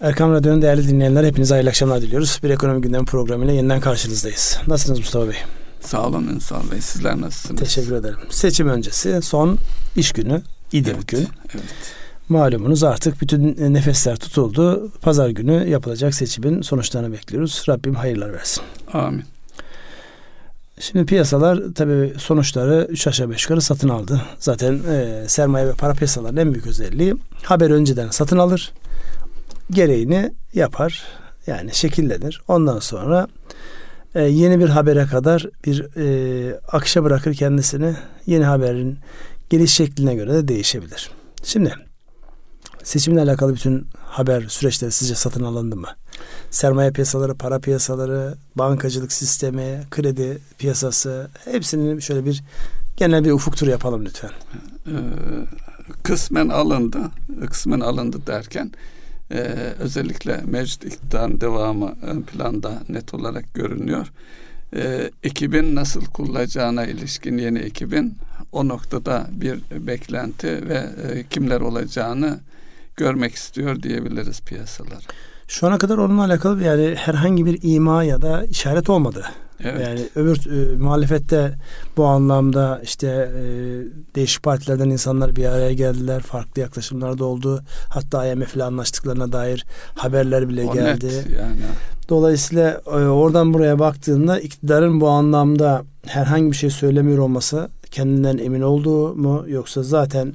Erkam Radyo'nun değerli dinleyenler hepinize hayırlı akşamlar diliyoruz. Bir ekonomi gündemi programıyla yeniden karşınızdayız. Nasılsınız Mustafa Bey? Sağ olun Ünsal Bey. Sizler nasılsınız? Teşekkür ederim. Seçim öncesi son iş günü idi evet, bugün. Evet. Malumunuz artık bütün nefesler tutuldu. Pazar günü yapılacak seçimin sonuçlarını bekliyoruz. Rabbim hayırlar versin. Amin. Şimdi piyasalar tabii sonuçları 3 aşağı 5 yukarı satın aldı. Zaten e, sermaye ve para piyasalarının en büyük özelliği haber önceden satın alır. Gereğini yapar. Yani şekillenir. Ondan sonra e, yeni bir habere kadar bir e, akışa bırakır kendisini. Yeni haberin geliş şekline göre de değişebilir. Şimdi seçimle alakalı bütün haber süreçleri sizce satın alındı mı? Sermaye piyasaları, para piyasaları, bankacılık sistemi, kredi piyasası hepsinin şöyle bir genel bir ufuk turu yapalım lütfen. Ee, kısmen alındı. Kısmen alındı derken e, özellikle mevcut iktidarın devamı ön planda net olarak görünüyor. E, ekibin nasıl kurulacağına ilişkin yeni ekibin o noktada bir beklenti ve e, kimler olacağını görmek istiyor diyebiliriz piyasalar. Şu ana kadar onunla alakalı yani herhangi bir ima ya da işaret olmadı. Evet. Yani öbür e, muhalefette bu anlamda işte e, değişik partilerden insanlar bir araya geldiler. Farklı yaklaşımlar da oldu. Hatta IMF ile anlaştıklarına dair haberler bile o geldi. Net yani. Dolayısıyla e, oradan buraya baktığında iktidarın bu anlamda herhangi bir şey söylemiyor olması kendinden emin olduğu mu yoksa zaten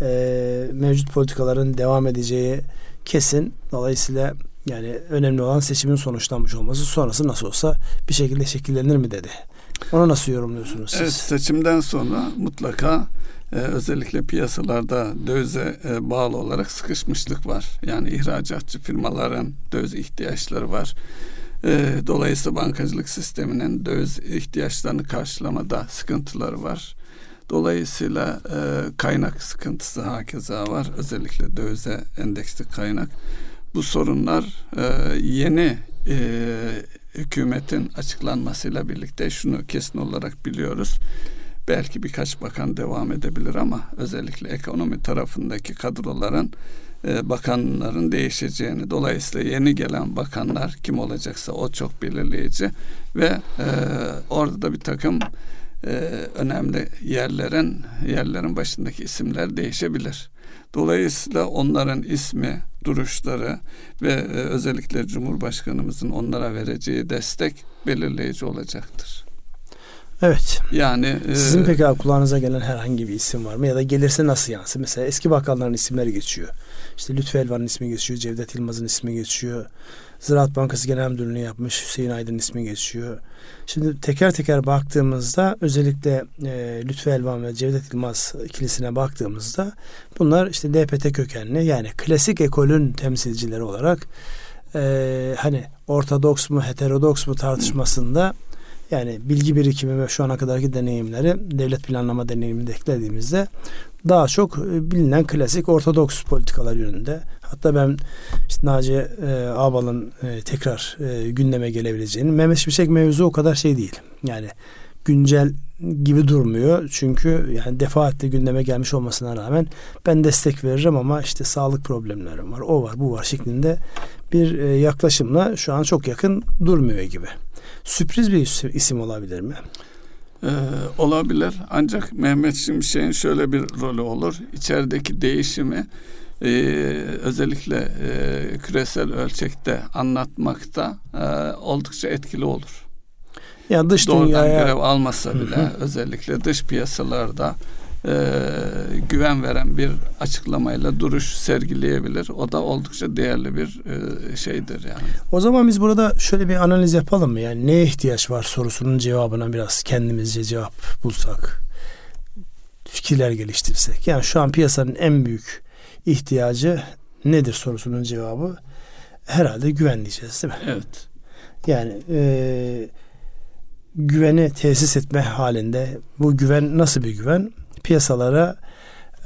e, mevcut politikaların devam edeceği kesin. Dolayısıyla yani önemli olan seçimin sonuçlanmış olması sonrası nasıl olsa bir şekilde şekillenir mi dedi. Onu nasıl yorumluyorsunuz siz? Evet seçimden sonra mutlaka e, özellikle piyasalarda dövize e, bağlı olarak sıkışmışlık var. Yani ihracatçı firmaların döviz ihtiyaçları var. E, dolayısıyla bankacılık sisteminin döviz ihtiyaçlarını karşılamada sıkıntıları var. Dolayısıyla e, kaynak sıkıntısı hakeza var. Özellikle dövize endeksli kaynak. Bu sorunlar e, yeni e, hükümetin açıklanmasıyla birlikte şunu kesin olarak biliyoruz. Belki birkaç bakan devam edebilir ama özellikle ekonomi tarafındaki kadroların e, bakanların değişeceğini dolayısıyla yeni gelen bakanlar kim olacaksa o çok belirleyici ve e, orada da bir takım e, önemli yerlerin yerlerin başındaki isimler değişebilir. Dolayısıyla onların ismi, duruşları ve e, özellikle Cumhurbaşkanımızın onlara vereceği destek belirleyici olacaktır. Evet. Yani sizin e, peki kulağınıza gelen herhangi bir isim var mı ya da gelirse nasıl yansın? Mesela eski bakanların isimleri geçiyor. İşte Lütfü Elvan'ın ismi geçiyor, Cevdet Yılmaz'ın ismi geçiyor. Ziraat Bankası Genel Müdürlüğü'nü yapmış Hüseyin Aydın ismi geçiyor. Şimdi teker teker baktığımızda özellikle e, Lütfü Elvan ve Cevdet Yılmaz ikilisine baktığımızda bunlar işte DPT kökenli yani klasik ekolün temsilcileri olarak e, hani ortodoks mu heterodoks mu tartışmasında yani bilgi birikimi ve şu ana kadarki deneyimleri devlet planlama deneyimini de eklediğimizde daha çok e, bilinen klasik ortodoks politikalar yönünde. Hatta ben işte Naci e, Ağbal'ın e, tekrar e, gündeme gelebileceğini Mehmet Şimşek mevzu o kadar şey değil. Yani güncel gibi durmuyor. Çünkü yani defaatle gündeme gelmiş olmasına rağmen ben destek veririm ama işte sağlık problemlerim var. O var bu var şeklinde bir e, yaklaşımla şu an çok yakın durmuyor gibi. Sürpriz bir isim olabilir mi? Ee, olabilir ancak Mehmet Şimşek'in şöyle bir rolü olur. İçerideki değişimi e, özellikle e, küresel ölçekte anlatmakta e, oldukça etkili olur. Ya dış Doğrudan dünyaya görev almasa bile özellikle dış piyasalarda e, güven veren bir açıklamayla duruş sergileyebilir. O da oldukça değerli bir e, şeydir yani. O zaman biz burada şöyle bir analiz yapalım mı? Yani neye ihtiyaç var sorusunun cevabına biraz kendimizce cevap bulsak. Fikirler geliştirsek. Yani şu an piyasanın en büyük ihtiyacı nedir sorusunun cevabı herhalde güven diyeceğiz değil mi? Evet. Yani e, güveni tesis etme halinde bu güven nasıl bir güven? Piyasalara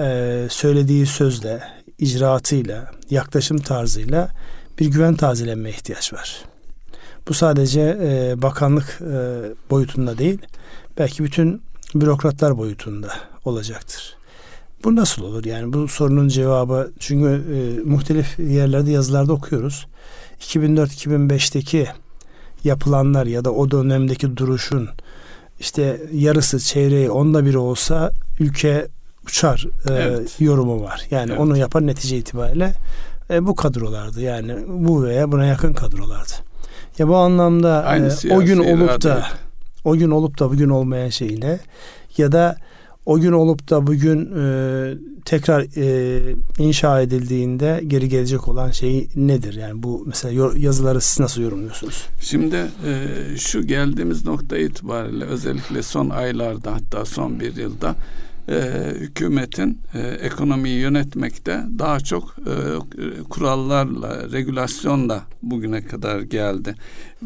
e, söylediği sözle, icraatıyla, yaklaşım tarzıyla bir güven tazelenme ihtiyaç var. Bu sadece e, bakanlık e, boyutunda değil, belki bütün bürokratlar boyutunda olacaktır. Bu nasıl olur? Yani bu sorunun cevabı çünkü e, muhtelif yerlerde yazılarda okuyoruz. 2004-2005'teki yapılanlar ya da o dönemdeki duruşun işte yarısı çeyreği onda biri olsa ülke uçar e, evet. yorumu var. Yani evet. onu yapan netice itibariyle e, bu kadrolardı. Yani bu veya buna yakın kadrolardı. Ya bu anlamda e, o gün olup da o gün olup da bugün olmayan şeyine ya da o gün olup da bugün e, tekrar e, inşa edildiğinde geri gelecek olan şey nedir? Yani bu mesela yazıları siz nasıl yorumluyorsunuz? Şimdi e, şu geldiğimiz nokta itibariyle özellikle son aylarda hatta son bir yılda e, hükümetin e, ekonomiyi yönetmekte daha çok e, kurallarla, regülasyonla bugüne kadar geldi.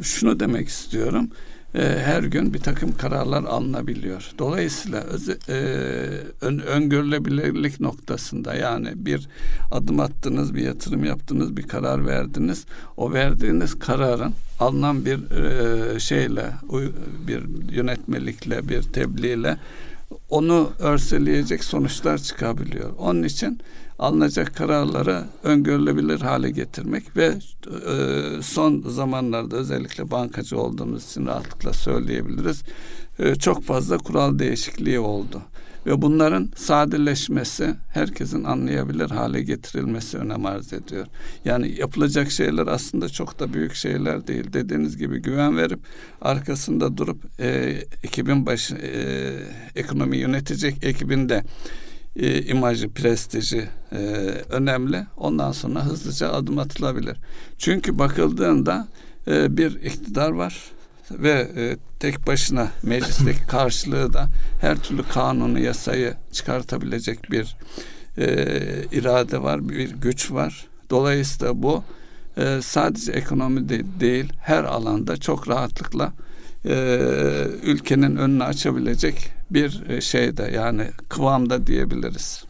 Şunu demek istiyorum e, her gün bir takım kararlar alınabiliyor. Dolayısıyla öz, e, ön, öngörülebilirlik noktasında yani bir adım attınız, bir yatırım yaptınız, bir karar verdiniz. O verdiğiniz kararın alınan bir e, şeyle, bir yönetmelikle, bir tebliğle onu örseleyecek sonuçlar çıkabiliyor. Onun için alınacak kararları öngörülebilir hale getirmek ve e, son zamanlarda özellikle bankacı olduğumuz için rahatlıkla söyleyebiliriz. E, çok fazla kural değişikliği oldu ve bunların sadeleşmesi, herkesin anlayabilir hale getirilmesi önem arz ediyor. Yani yapılacak şeyler aslında çok da büyük şeyler değil. Dediğiniz gibi güven verip arkasında durup e, ekibin başı e, ekonomi yönetecek ekibinde e, imajı, prestiji e, önemli. Ondan sonra hızlıca adım atılabilir. Çünkü bakıldığında e, bir iktidar var ve e, tek başına meclisteki karşılığı da her türlü kanunu, yasayı çıkartabilecek bir e, irade var, bir güç var. Dolayısıyla bu e, sadece ekonomi de değil, her alanda çok rahatlıkla e, ülkenin önünü açabilecek bir e, şeyde yani kıvamda diyebiliriz.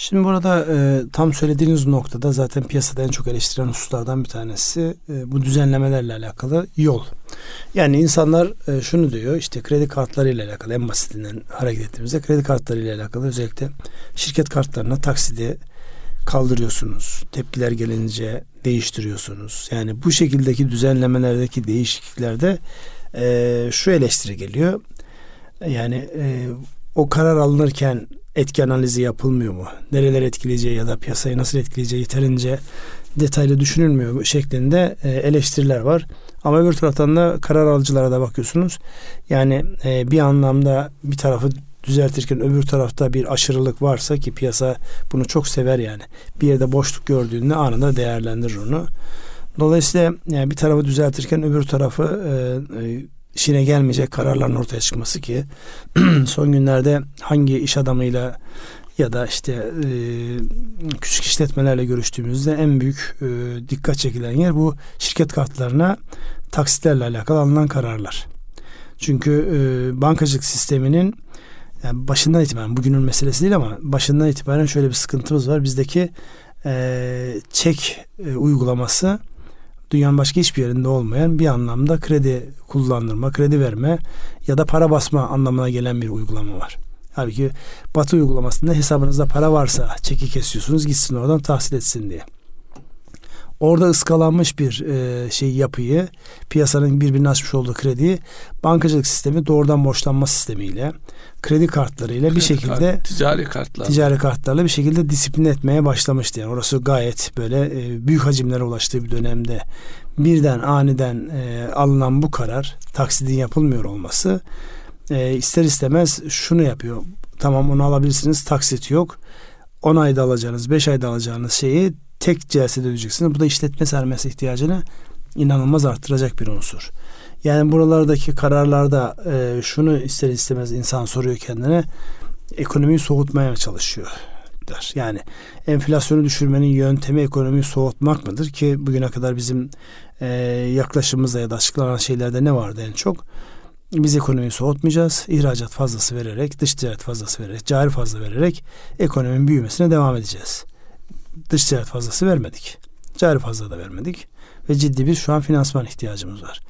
Şimdi burada e, tam söylediğiniz noktada zaten piyasada en çok eleştirilen hususlardan bir tanesi e, bu düzenlemelerle alakalı yol. Yani insanlar e, şunu diyor işte kredi kartları ile alakalı en basitinden hareket ettiğimizde kredi kartları ile alakalı özellikle şirket kartlarına taksidi kaldırıyorsunuz. Tepkiler gelince değiştiriyorsunuz. Yani bu şekildeki düzenlemelerdeki değişikliklerde e, şu eleştiri geliyor. Yani e, o karar alınırken etki analizi yapılmıyor mu? Nereler etkileyeceği ya da piyasayı nasıl etkileyeceği yeterince detaylı düşünülmüyor mu şeklinde e, eleştiriler var. Ama öbür taraftan da karar alıcılara da bakıyorsunuz. Yani e, bir anlamda bir tarafı düzeltirken öbür tarafta bir aşırılık varsa ki piyasa bunu çok sever yani. Bir yerde boşluk gördüğünde anında değerlendirir onu. Dolayısıyla yani bir tarafı düzeltirken öbür tarafı e, e, işine gelmeyecek kararların ortaya çıkması ki son günlerde hangi iş adamıyla ya da işte e, küçük işletmelerle görüştüğümüzde en büyük e, dikkat çekilen yer bu şirket kartlarına taksitlerle alakalı alınan kararlar. Çünkü e, bankacılık sisteminin yani başından itibaren bugünün meselesi değil ama başından itibaren şöyle bir sıkıntımız var. Bizdeki e, çek e, uygulaması dünyanın başka hiçbir yerinde olmayan bir anlamda kredi kullandırma, kredi verme ya da para basma anlamına gelen bir uygulama var. Halbuki Batı uygulamasında hesabınızda para varsa çeki kesiyorsunuz gitsin oradan tahsil etsin diye. Orada ıskalanmış bir e, şey yapıyı, piyasanın birbirine açmış olduğu krediyi bankacılık sistemi doğrudan borçlanma sistemiyle, kredi kartlarıyla bir şekilde kart, ticari kartlar ticari kartlarla bir şekilde disiplin etmeye başlamıştı. Yani orası gayet böyle e, büyük hacimlere ulaştığı bir dönemde birden aniden e, alınan bu karar taksidin yapılmıyor olması e, ister istemez şunu yapıyor. Tamam onu alabilirsiniz taksit yok. 10 ayda alacağınız 5 ayda alacağınız şeyi tek celsede ödeyeceksiniz. Bu da işletme sermesi ihtiyacını inanılmaz arttıracak bir unsur. Yani buralardaki kararlarda e, şunu ister istemez insan soruyor kendine ekonomiyi soğutmaya çalışıyor der. Yani enflasyonu düşürmenin yöntemi ekonomiyi soğutmak mıdır ki bugüne kadar bizim e, yaklaşımımızda ya da açıklanan şeylerde ne vardı en çok? Biz ekonomiyi soğutmayacağız. İhracat fazlası vererek, dış ticaret fazlası vererek, cari fazla vererek ekonominin büyümesine devam edeceğiz. Dış ticaret fazlası vermedik. Cari fazla da vermedik. Ve ciddi bir şu an finansman ihtiyacımız var.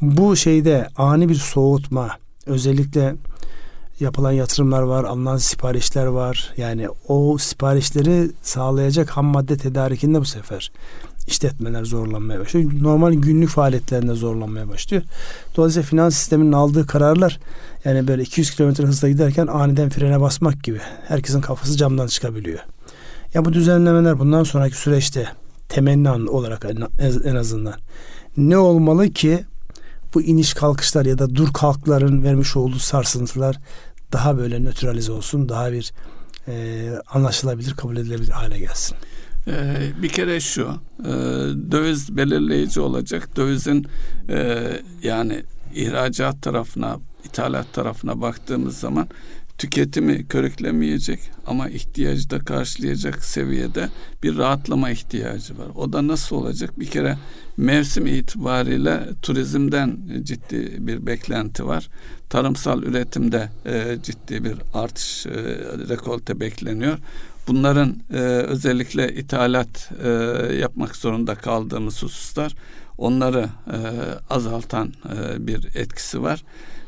Bu şeyde ani bir soğutma özellikle yapılan yatırımlar var, alınan siparişler var. Yani o siparişleri sağlayacak ham madde tedarikinde bu sefer işletmeler zorlanmaya başlıyor. Normal günlük faaliyetlerinde zorlanmaya başlıyor. Dolayısıyla finans sisteminin aldığı kararlar yani böyle 200 km hızla giderken aniden frene basmak gibi. Herkesin kafası camdan çıkabiliyor. Ya bu düzenlemeler bundan sonraki süreçte temenni olarak en azından ne olmalı ki bu iniş kalkışlar ya da dur kalkların vermiş olduğu sarsıntılar daha böyle nötralize olsun, daha bir e, anlaşılabilir, kabul edilebilir hale gelsin. Ee, bir kere şu, e, döviz belirleyici olacak. Dövizin e, yani ihracat tarafına, ithalat tarafına baktığımız zaman tüketimi körüklemeyecek ama ihtiyacı da karşılayacak seviyede bir rahatlama ihtiyacı var. O da nasıl olacak? Bir kere mevsim itibariyle turizmden ciddi bir beklenti var. Tarımsal üretimde e, ciddi bir artış, e, rekolte bekleniyor. Bunların e, özellikle ithalat e, yapmak zorunda kaldığımız hususlar onları e, azaltan e, bir etkisi var.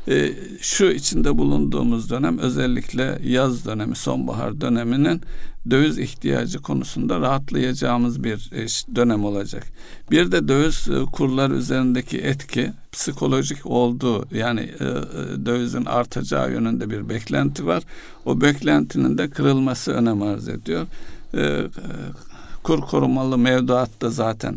E, şu içinde bulunduğumuz dönem özellikle yaz dönemi, sonbahar döneminin döviz ihtiyacı konusunda rahatlayacağımız bir e, dönem olacak. Bir de döviz e, kurlar üzerindeki etki psikolojik olduğu yani e, dövizin artacağı yönünde bir beklenti var. O beklentinin de kırılması önem arz ediyor. Kur korumalı mevduat da zaten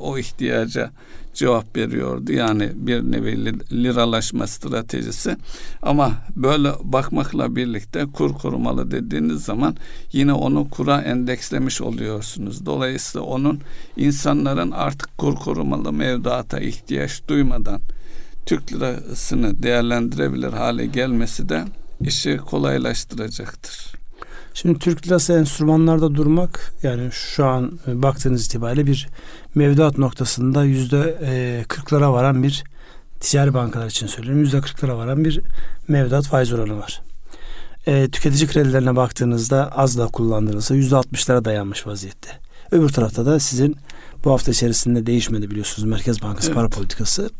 o ihtiyaca cevap veriyordu. Yani bir nevi liralaşma stratejisi. Ama böyle bakmakla birlikte kur korumalı dediğiniz zaman yine onu kura endekslemiş oluyorsunuz. Dolayısıyla onun insanların artık kur korumalı mevduata ihtiyaç duymadan Türk lirasını değerlendirebilir hale gelmesi de işi kolaylaştıracaktır. Şimdi Türk lirası enstrümanlarda durmak yani şu an e, baktığınız itibariyle bir mevduat noktasında yüzde e, kırklara varan bir ticari bankalar için söylüyorum yüzde kırklara varan bir mevduat faiz oranı var. E, tüketici kredilerine baktığınızda az da kullandığınızda yüzde altmışlara dayanmış vaziyette. Öbür tarafta da sizin bu hafta içerisinde değişmedi biliyorsunuz Merkez Bankası evet. para politikası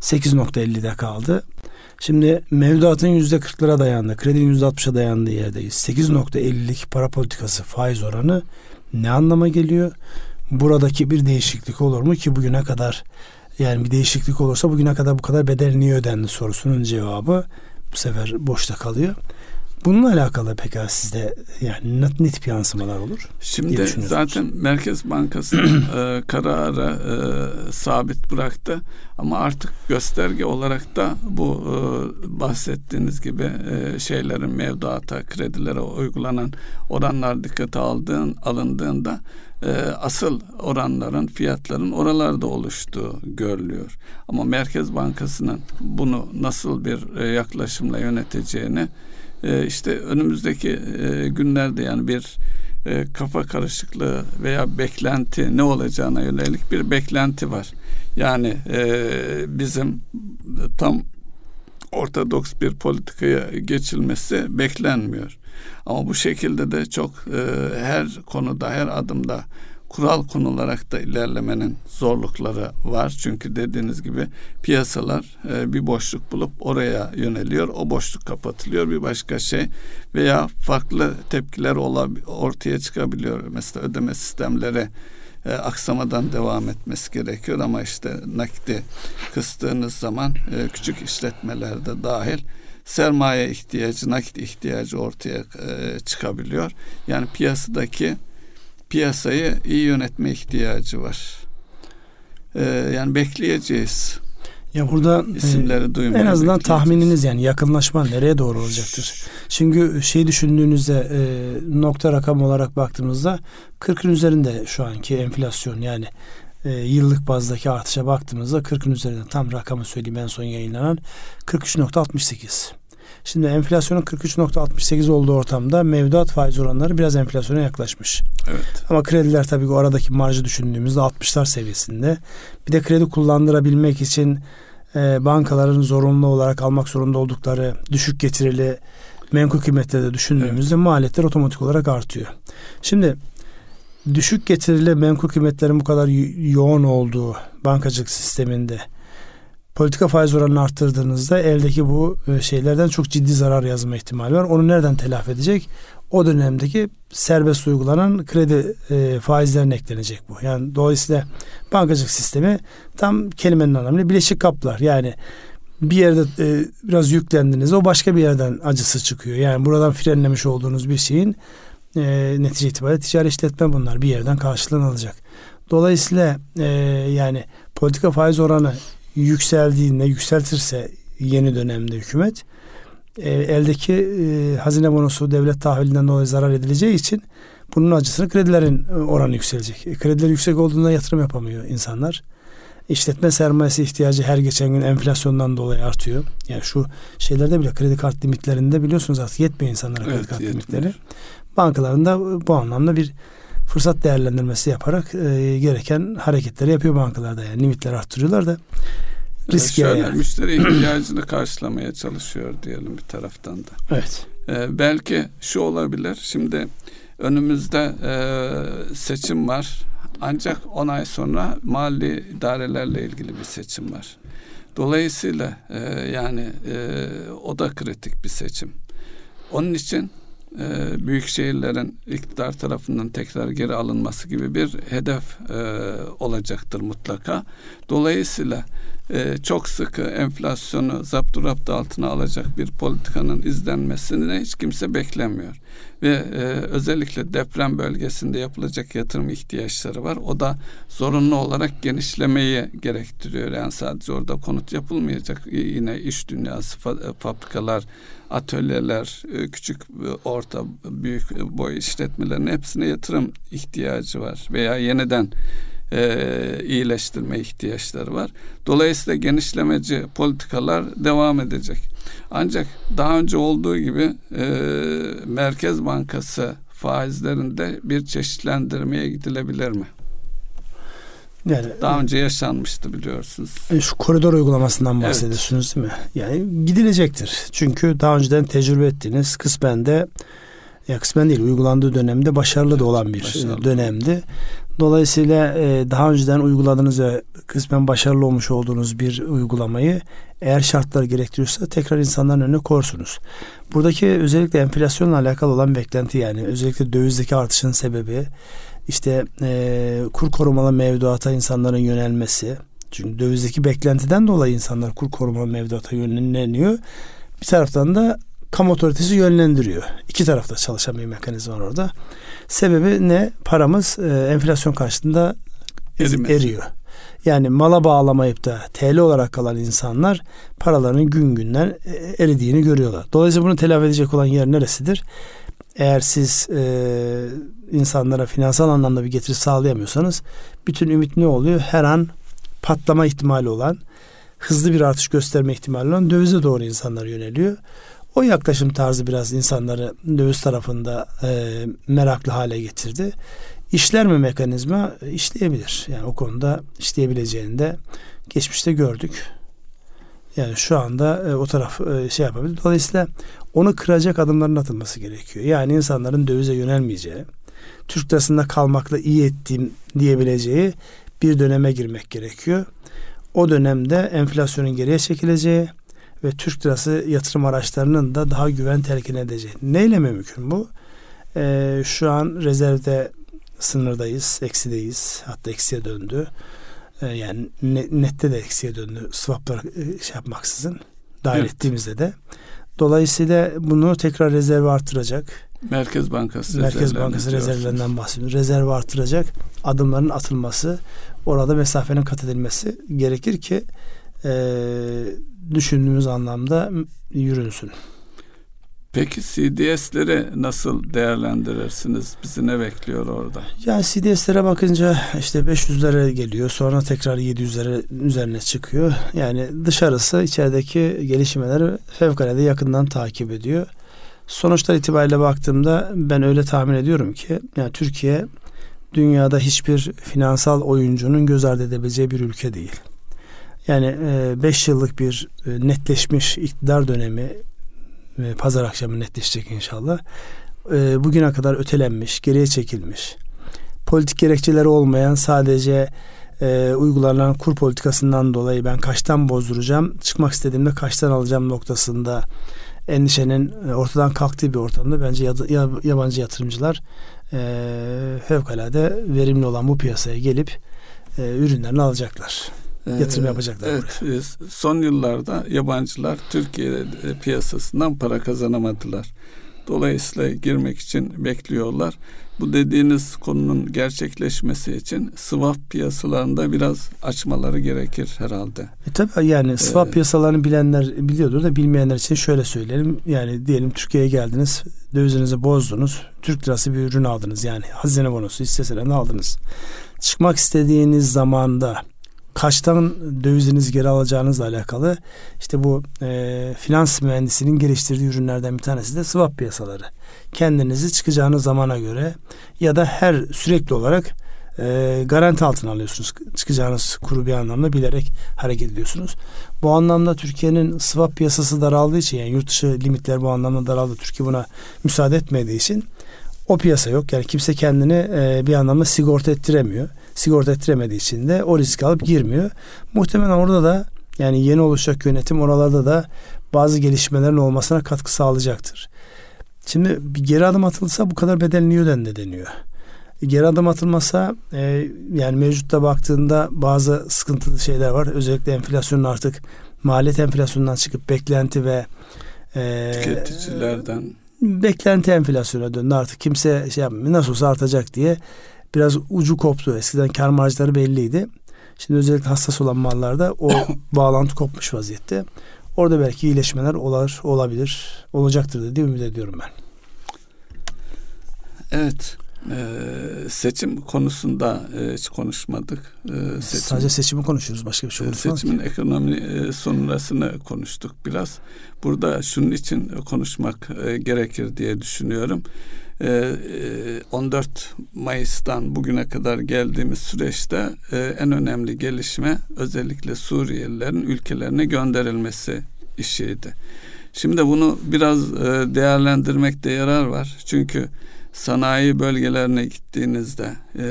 8.50'de kaldı. Şimdi mevduatın yüzde kırklara dayandı, kredinin yüzde altmışa dayandığı yerdeyiz. 8.50'lik para politikası faiz oranı ne anlama geliyor? Buradaki bir değişiklik olur mu ki bugüne kadar yani bir değişiklik olursa bugüne kadar bu kadar bedel niye ödendi sorusunun cevabı bu sefer boşta kalıyor. Bununla alakalı peki sizde yani ne, ne tip yansımalar olur? Şimdi zaten Merkez Bankası e, kararı e, sabit bıraktı ama artık gösterge olarak da bu e, bahsettiğiniz gibi e, şeylerin mevduata, kredilere uygulanan oranlar dikkate aldığın, alındığında e, asıl oranların, fiyatların oralarda oluştuğu görülüyor. Ama Merkez Bankası'nın bunu nasıl bir e, yaklaşımla yöneteceğini e, işte önümüzdeki e, günlerde yani bir e, kafa karışıklığı veya beklenti ne olacağına yönelik bir beklenti var. Yani e, bizim tam ortodoks bir politikaya geçilmesi beklenmiyor. Ama bu şekilde de çok her konuda, her adımda kural konularak da ilerlemenin zorlukları var. Çünkü dediğiniz gibi piyasalar e, bir boşluk bulup oraya yöneliyor. O boşluk kapatılıyor bir başka şey veya farklı tepkiler ortaya çıkabiliyor. Mesela ödeme sistemleri e, aksamadan devam etmesi gerekiyor ama işte nakdi kıstığınız zaman e, küçük işletmelerde dahil sermaye ihtiyacı, nakit ihtiyacı ortaya e, çıkabiliyor. Yani piyasadaki piyasayı iyi yönetme ihtiyacı var. Ee, yani bekleyeceğiz. Ya burada isimleri e, en azından tahmininiz yani yakınlaşma nereye doğru olacaktır? Çünkü şey düşündüğünüzde e, nokta rakam olarak baktığımızda 40'ın üzerinde şu anki enflasyon yani e, yıllık bazdaki artışa baktığımızda 40'ın üzerinde tam rakamı söyleyeyim en son yayınlanan 43.68. Şimdi enflasyonun 43.68 olduğu ortamda mevduat faiz oranları biraz enflasyona yaklaşmış. Evet. Ama krediler tabii ki aradaki marjı düşündüğümüzde 60'lar seviyesinde. Bir de kredi kullandırabilmek için e, bankaların zorunlu olarak almak zorunda oldukları düşük getirili menkul kıymetleri de düşündüğümüzde evet. maliyetler otomatik olarak artıyor. Şimdi düşük getirili menkul kıymetlerin bu kadar yoğun olduğu bankacılık sisteminde politika faiz oranını arttırdığınızda eldeki bu e, şeylerden çok ciddi zarar yazma ihtimali var. Onu nereden telafi edecek? O dönemdeki serbest uygulanan kredi e, faizlerine eklenecek bu. Yani dolayısıyla bankacılık sistemi tam kelimenin anlamıyla bileşik kaplar. Yani bir yerde e, biraz yüklendiniz o başka bir yerden acısı çıkıyor. Yani buradan frenlemiş olduğunuz bir şeyin e, netice itibariyle ticari işletme bunlar bir yerden karşılığını alacak. Dolayısıyla e, yani politika faiz oranı yükseldiğinde yükseltirse yeni dönemde hükümet e, eldeki e, hazine bonosu devlet tahvilinden dolayı zarar edileceği için bunun acısını kredilerin e, oranı yükselecek. E, krediler yüksek olduğunda yatırım yapamıyor insanlar. İşletme sermayesi ihtiyacı her geçen gün enflasyondan dolayı artıyor. Yani şu şeylerde bile kredi kart limitlerinde biliyorsunuz artık yetmiyor insanlara kredi evet, kart yetmiyor. limitleri. Bankalarında bu anlamda bir fırsat değerlendirmesi yaparak e, gereken hareketleri yapıyor bankalarda yani limitleri arttırıyorlar da risk yani. Şöyle müşteri ihtiyacını karşılamaya çalışıyor diyelim bir taraftan da. Evet. Ee, belki şu olabilir. Şimdi önümüzde e, seçim var. Ancak 10 ay sonra mali idarelerle ilgili bir seçim var. Dolayısıyla e, yani e, o da kritik bir seçim. Onun için e, büyük şehirlerin iktidar tarafından tekrar geri alınması gibi bir hedef e, olacaktır mutlaka. Dolayısıyla e, çok sıkı enflasyonu zapturapt altına alacak bir politikanın izlenmesini hiç kimse beklemiyor. Ve e, özellikle deprem bölgesinde yapılacak yatırım ihtiyaçları var. O da zorunlu olarak genişlemeyi gerektiriyor. Yani sadece orada konut yapılmayacak. Yine iş dünyası, fabrikalar, atölyeler, e, küçük, orta, büyük boy işletmelerin hepsine yatırım ihtiyacı var. Veya yeniden e, iyileştirme ihtiyaçları var. Dolayısıyla genişlemeci politikalar devam edecek. Ancak daha önce olduğu gibi e, Merkez Bankası faizlerinde bir çeşitlendirmeye gidilebilir mi? Yani daha önce yaşanmıştı biliyorsunuz. E, şu koridor uygulamasından bahsediyorsunuz evet. değil mi? Yani gidilecektir. Çünkü daha önceden tecrübe ettiğiniz kısmen de ya kısmen değil uygulandığı dönemde başarılı evet, da olan bir başarılı. dönemdi. Dolayısıyla e, daha önceden uyguladığınız ve kısmen başarılı olmuş olduğunuz bir uygulamayı eğer şartlar gerektiriyorsa tekrar insanların önüne korsunuz. Buradaki özellikle enflasyonla alakalı olan beklenti yani özellikle dövizdeki artışın sebebi işte e, kur korumalı mevduata insanların yönelmesi. Çünkü dövizdeki beklentiden dolayı insanlar kur korumalı mevduata yönleniyor. Bir taraftan da kamu otoritesi yönlendiriyor. İki tarafta çalışan bir mekanizma var orada. Sebebi ne? Paramız e, enflasyon karşısında Erimez. eriyor. Yani mala bağlamayıp da TL olarak kalan insanlar paralarının gün günden e, eridiğini görüyorlar. Dolayısıyla bunu telafi edecek olan yer neresidir? Eğer siz e, insanlara finansal anlamda bir getiri sağlayamıyorsanız bütün ümit ne oluyor? Her an patlama ihtimali olan, hızlı bir artış gösterme ihtimali olan dövize doğru insanlar yöneliyor. O yaklaşım tarzı biraz insanları döviz tarafında e, meraklı hale getirdi. İşler mi mekanizma? işleyebilir. Yani o konuda işleyebileceğini de geçmişte gördük. Yani şu anda e, o taraf e, şey yapabilir. Dolayısıyla onu kıracak adımların atılması gerekiyor. Yani insanların dövize yönelmeyeceği, Türk lirasında kalmakla iyi ettiğim diyebileceği bir döneme girmek gerekiyor. O dönemde enflasyonun geriye çekileceği, ve Türk lirası yatırım araçlarının da daha güven telkin edeceği. Neyle mümkün bu? Ee, şu an rezervde sınırdayız, eksideyiz. Hatta eksiye döndü. Ee, yani nette de eksiye döndü. Swaplar e, şey yapmaksızın dahil evet. ettiğimizde de. Dolayısıyla bunu tekrar rezerve artıracak. Merkez Bankası Merkez Bankası rezervlerinden bahsediyorum. Rezerve artıracak adımların atılması, orada mesafenin kat edilmesi gerekir ki düşündüğümüz anlamda yürünsün. Peki CDS'leri nasıl değerlendirirsiniz? Bizi ne bekliyor orada? Yani CDS'lere bakınca işte 500'lere geliyor. Sonra tekrar 700'lere üzerine çıkıyor. Yani dışarısı içerideki gelişmeleri fevkalade yakından takip ediyor. Sonuçlar itibariyle baktığımda ben öyle tahmin ediyorum ki yani Türkiye dünyada hiçbir finansal oyuncunun göz ardı edebileceği bir ülke değil. Yani 5 e, yıllık bir e, netleşmiş iktidar dönemi e, pazar akşamı netleşecek inşallah. Bugüne kadar ötelenmiş, geriye çekilmiş. Politik gerekçeleri olmayan sadece e, uygulanan kur politikasından dolayı ben kaçtan bozduracağım, çıkmak istediğimde kaçtan alacağım noktasında endişenin ortadan kalktığı bir ortamda bence yabancı yatırımcılar e, fevkalade verimli olan bu piyasaya gelip e, ürünlerini alacaklar. Ee, Yatırım yapacaklar. Evet, buraya. son yıllarda yabancılar Türkiye piyasasından para kazanamadılar. Dolayısıyla girmek için bekliyorlar. Bu dediğiniz konunun gerçekleşmesi için swap piyasalarında biraz açmaları gerekir herhalde. E tabii yani swap ee, piyasalarını bilenler biliyordur da bilmeyenler için şöyle söyleyelim. Yani diyelim Türkiye'ye geldiniz, dövizinizi bozdunuz, Türk lirası bir ürün aldınız. Yani hazine bonosu hisse aldınız. Çıkmak istediğiniz zamanda kaçtan dövizinizi geri alacağınızla alakalı işte bu e, finans mühendisinin geliştirdiği ürünlerden bir tanesi de swap piyasaları. Kendinizi çıkacağınız zamana göre ya da her sürekli olarak e, garanti altına alıyorsunuz. Çıkacağınız kuru bir anlamda bilerek hareket ediyorsunuz. Bu anlamda Türkiye'nin swap piyasası daraldığı için yani yurt dışı limitler bu anlamda daraldı. Türkiye buna müsaade etmediği için o piyasa yok. Yani kimse kendini e, bir anlamda sigorta ettiremiyor sigorta ettiremediği için de o risk alıp girmiyor. Muhtemelen orada da yani yeni oluşacak yönetim oralarda da bazı gelişmelerin olmasına katkı sağlayacaktır. Şimdi bir geri adım atılsa bu kadar bedel niye ödendi deniyor. Geri adım atılmasa e, yani mevcutta baktığında bazı sıkıntılı şeyler var. Özellikle enflasyonun artık maliyet enflasyonundan çıkıp beklenti ve e, tüketicilerden beklenti enflasyona döndü. Artık kimse şey yapmıyor. Nasıl olsa artacak diye biraz ucu koptu. Eskiden kar marjları belliydi. Şimdi özellikle hassas olan mallarda o bağlantı kopmuş vaziyette. Orada belki iyileşmeler olar, olabilir, olacaktır diye ümit ediyorum ben. Evet. Ee, seçim konusunda e, hiç konuşmadık. Ee, seçim, Sadece seçimi konuşuyoruz. Başka bir şey konuşmadık. Seçimin ki. ekonomi e, sonrasını konuştuk biraz. Burada şunun için konuşmak e, gerekir diye düşünüyorum. 14 ee, e, Mayıs'tan bugüne kadar geldiğimiz süreçte e, en önemli gelişme özellikle Suriyelilerin ülkelerine gönderilmesi işiydi. Şimdi bunu biraz e, değerlendirmekte yarar var. Çünkü sanayi bölgelerine gittiğinizde e,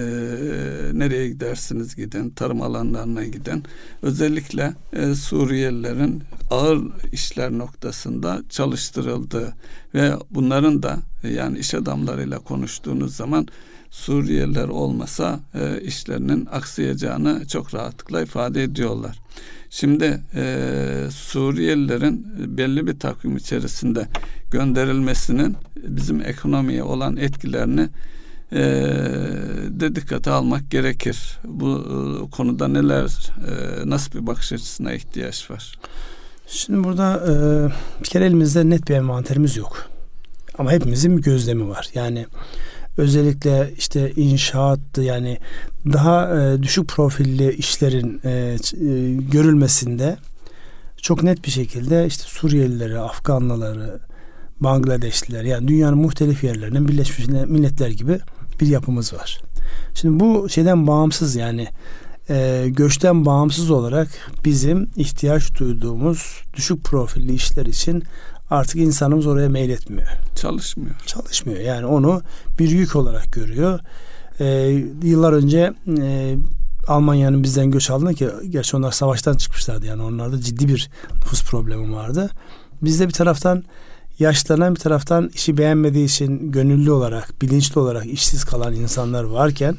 nereye gidersiniz gidin, tarım alanlarına gidin. Özellikle e, Suriyelilerin ağır işler noktasında çalıştırıldığı ve bunların da yani iş adamlarıyla konuştuğunuz zaman Suriyeliler olmasa e, işlerinin aksayacağını çok rahatlıkla ifade ediyorlar. Şimdi e, Suriyelilerin belli bir takvim içerisinde gönderilmesinin bizim ekonomiye olan etkilerini e, de dikkate almak gerekir. Bu e, konuda neler, e, nasıl bir bakış açısına ihtiyaç var? Şimdi burada e, bir kere elimizde net bir envanterimiz yok. Ama hepimizin gözlemi var. Yani özellikle işte inşaattı yani daha e, düşük profilli işlerin e, e, görülmesinde çok net bir şekilde işte Suriyelileri, Afganlıları, Bangladeşliler yani dünyanın muhtelif yerlerinden Birleşmiş Milletler gibi bir yapımız var. Şimdi bu şeyden bağımsız yani e, göçten bağımsız olarak bizim ihtiyaç duyduğumuz düşük profilli işler için artık insanımız oraya meyletmiyor. Çalışmıyor. Çalışmıyor. Yani onu bir yük olarak görüyor. E, yıllar önce e, Almanya'nın bizden göç aldığında ki gerçi onlar savaştan çıkmışlardı yani onlarda ciddi bir nüfus problemi vardı. Bizde bir taraftan yaşlanan bir taraftan işi beğenmediği için gönüllü olarak, bilinçli olarak işsiz kalan insanlar varken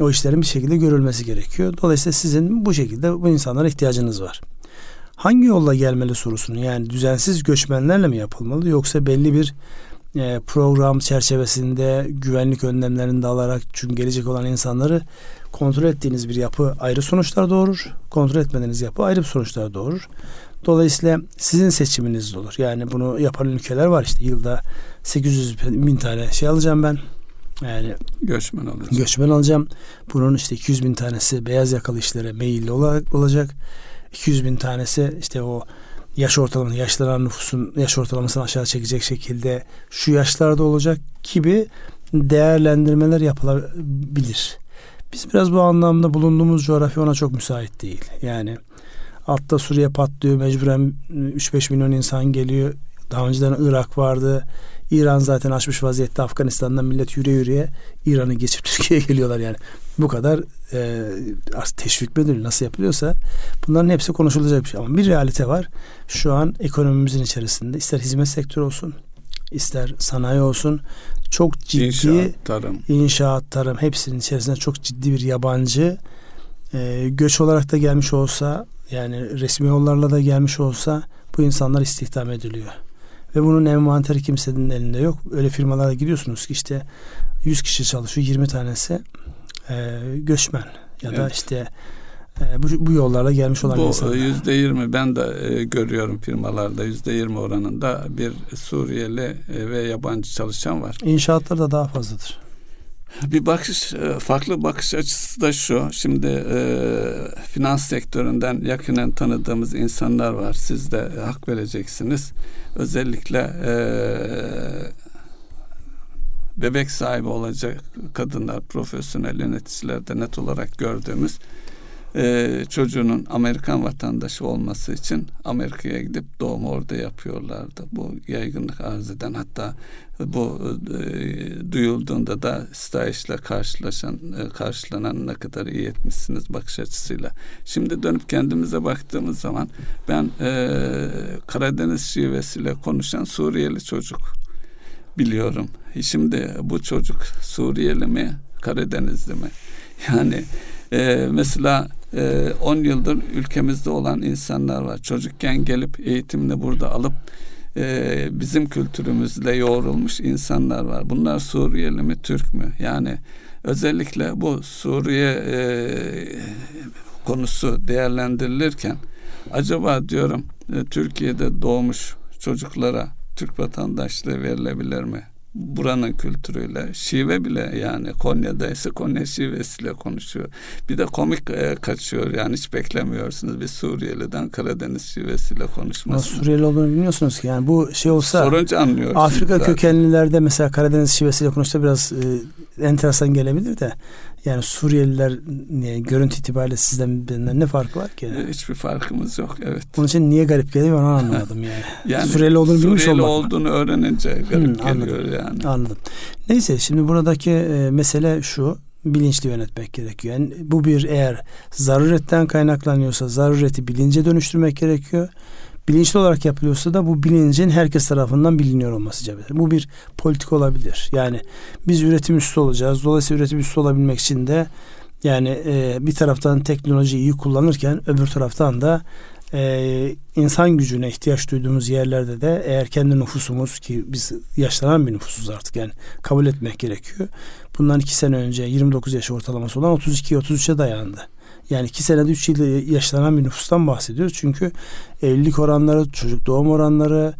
o işlerin bir şekilde görülmesi gerekiyor. Dolayısıyla sizin bu şekilde bu insanlara ihtiyacınız var. Hangi yolla gelmeli sorusunu yani düzensiz göçmenlerle mi yapılmalı yoksa belli bir e, program çerçevesinde güvenlik önlemlerini de alarak çünkü gelecek olan insanları kontrol ettiğiniz bir yapı ayrı sonuçlar doğurur. Kontrol etmediğiniz yapı ayrı sonuçlar doğurur. Dolayısıyla sizin seçiminiz de olur. Yani bunu yapan ülkeler var işte yılda 800 bin tane şey alacağım ben. Yani göçmen alacağım. Göçmen alacağım. Bunun işte 200 bin tanesi beyaz yakalı işlere meyilli olarak olacak. 200 bin tanesi işte o yaş ortalaması, yaşlanan nüfusun yaş ortalamasını aşağı çekecek şekilde şu yaşlarda olacak gibi değerlendirmeler yapılabilir. Biz biraz bu anlamda bulunduğumuz coğrafya ona çok müsait değil. Yani altta Suriye patlıyor, mecburen 3-5 milyon insan geliyor. Daha önceden Irak vardı, İran zaten açmış vaziyette Afganistan'dan millet yürüye yürüye İran'ı geçip Türkiye'ye geliyorlar yani. Bu kadar e, teşvik mi nasıl yapılıyorsa bunların hepsi konuşulacak bir şey. Ama bir realite var. Şu an ekonomimizin içerisinde ister hizmet sektörü olsun ister sanayi olsun çok ciddi inşaat, tarım, inşaat, tarım hepsinin içerisinde çok ciddi bir yabancı e, göç olarak da gelmiş olsa yani resmi yollarla da gelmiş olsa bu insanlar istihdam ediliyor. Ve bunun envanteri kimsenin elinde yok. Öyle firmalara gidiyorsunuz ki işte 100 kişi çalışıyor 20 tanesi e, göçmen ya evet. da işte e, bu, bu yollarla gelmiş olan bu, insanlar. Yüzde yirmi ben de e, görüyorum firmalarda yüzde yirmi oranında bir Suriyeli e, ve yabancı çalışan var. İnşaatlarda daha fazladır. Bir bakış, e, farklı bakış açısı da şu. Şimdi e, finans sektöründen yakinen tanıdığımız insanlar var. Siz de hak vereceksiniz. Özellikle e, bebek sahibi olacak kadınlar, profesyonel yöneticilerde net olarak gördüğümüz e, çocuğunun Amerikan vatandaşı olması için Amerika'ya gidip doğum orada yapıyorlardı. Bu yaygınlık arz eden hatta bu e, duyulduğunda da stajla karşılaşan e, karşılanan ne kadar iyi etmişsiniz bakış açısıyla. Şimdi dönüp kendimize baktığımız zaman ben e, Karadeniz şivesiyle konuşan Suriyeli çocuk biliyorum. Şimdi bu çocuk Suriyeli mi Karadenizli mi? Yani e, mesela 10 e, yıldır ülkemizde olan insanlar var. Çocukken gelip eğitimini burada alıp e, bizim kültürümüzle yoğrulmuş insanlar var. Bunlar Suriyeli mi, Türk mü? Yani özellikle bu Suriye e, konusu değerlendirilirken acaba diyorum e, Türkiye'de doğmuş çocuklara Türk vatandaşlığı verilebilir mi? Buranın kültürüyle şive bile yani Konya'da ise Konya şivesiyle konuşuyor. Bir de komik e, kaçıyor yani hiç beklemiyorsunuz bir Suriyeli'den Karadeniz şivesiyle konuşması. Suriyeli olduğunu bilmiyorsunuz ki yani bu şey olsa sorunca anlıyorsunuz. Afrika zaten. kökenlilerde mesela Karadeniz şivesiyle konuşsa biraz e, enteresan gelebilir de yani Suriyeliler niye görüntü itibariyle sizden benden ne farkı var ki? E, hiçbir farkımız yok evet. Onun için niye garip geliyor onu anlamadım yani. yani Suriyeli olduğunu Suriyeli bilmiş olmak olduğunu öğrenince garip hmm, geliyor anladım, yani. Anladım. Neyse şimdi buradaki e, mesele şu bilinçli yönetmek gerekiyor. Yani bu bir eğer zaruretten kaynaklanıyorsa zarureti bilince dönüştürmek gerekiyor bilinçli olarak yapılıyorsa da bu bilincin herkes tarafından biliniyor olması gerekir. Bu bir politik olabilir. Yani biz üretim üstü olacağız. Dolayısıyla üretim üstü olabilmek için de yani e, bir taraftan teknolojiyi iyi kullanırken öbür taraftan da e, insan gücüne ihtiyaç duyduğumuz yerlerde de eğer kendi nüfusumuz ki biz yaşlanan bir nüfusuz artık yani kabul etmek gerekiyor. Bundan iki sene önce 29 yaş ortalaması olan 32-33'e dayandı. Yani iki senede üç yıl yaşlanan bir nüfustan bahsediyoruz. Çünkü evlilik oranları, çocuk doğum oranları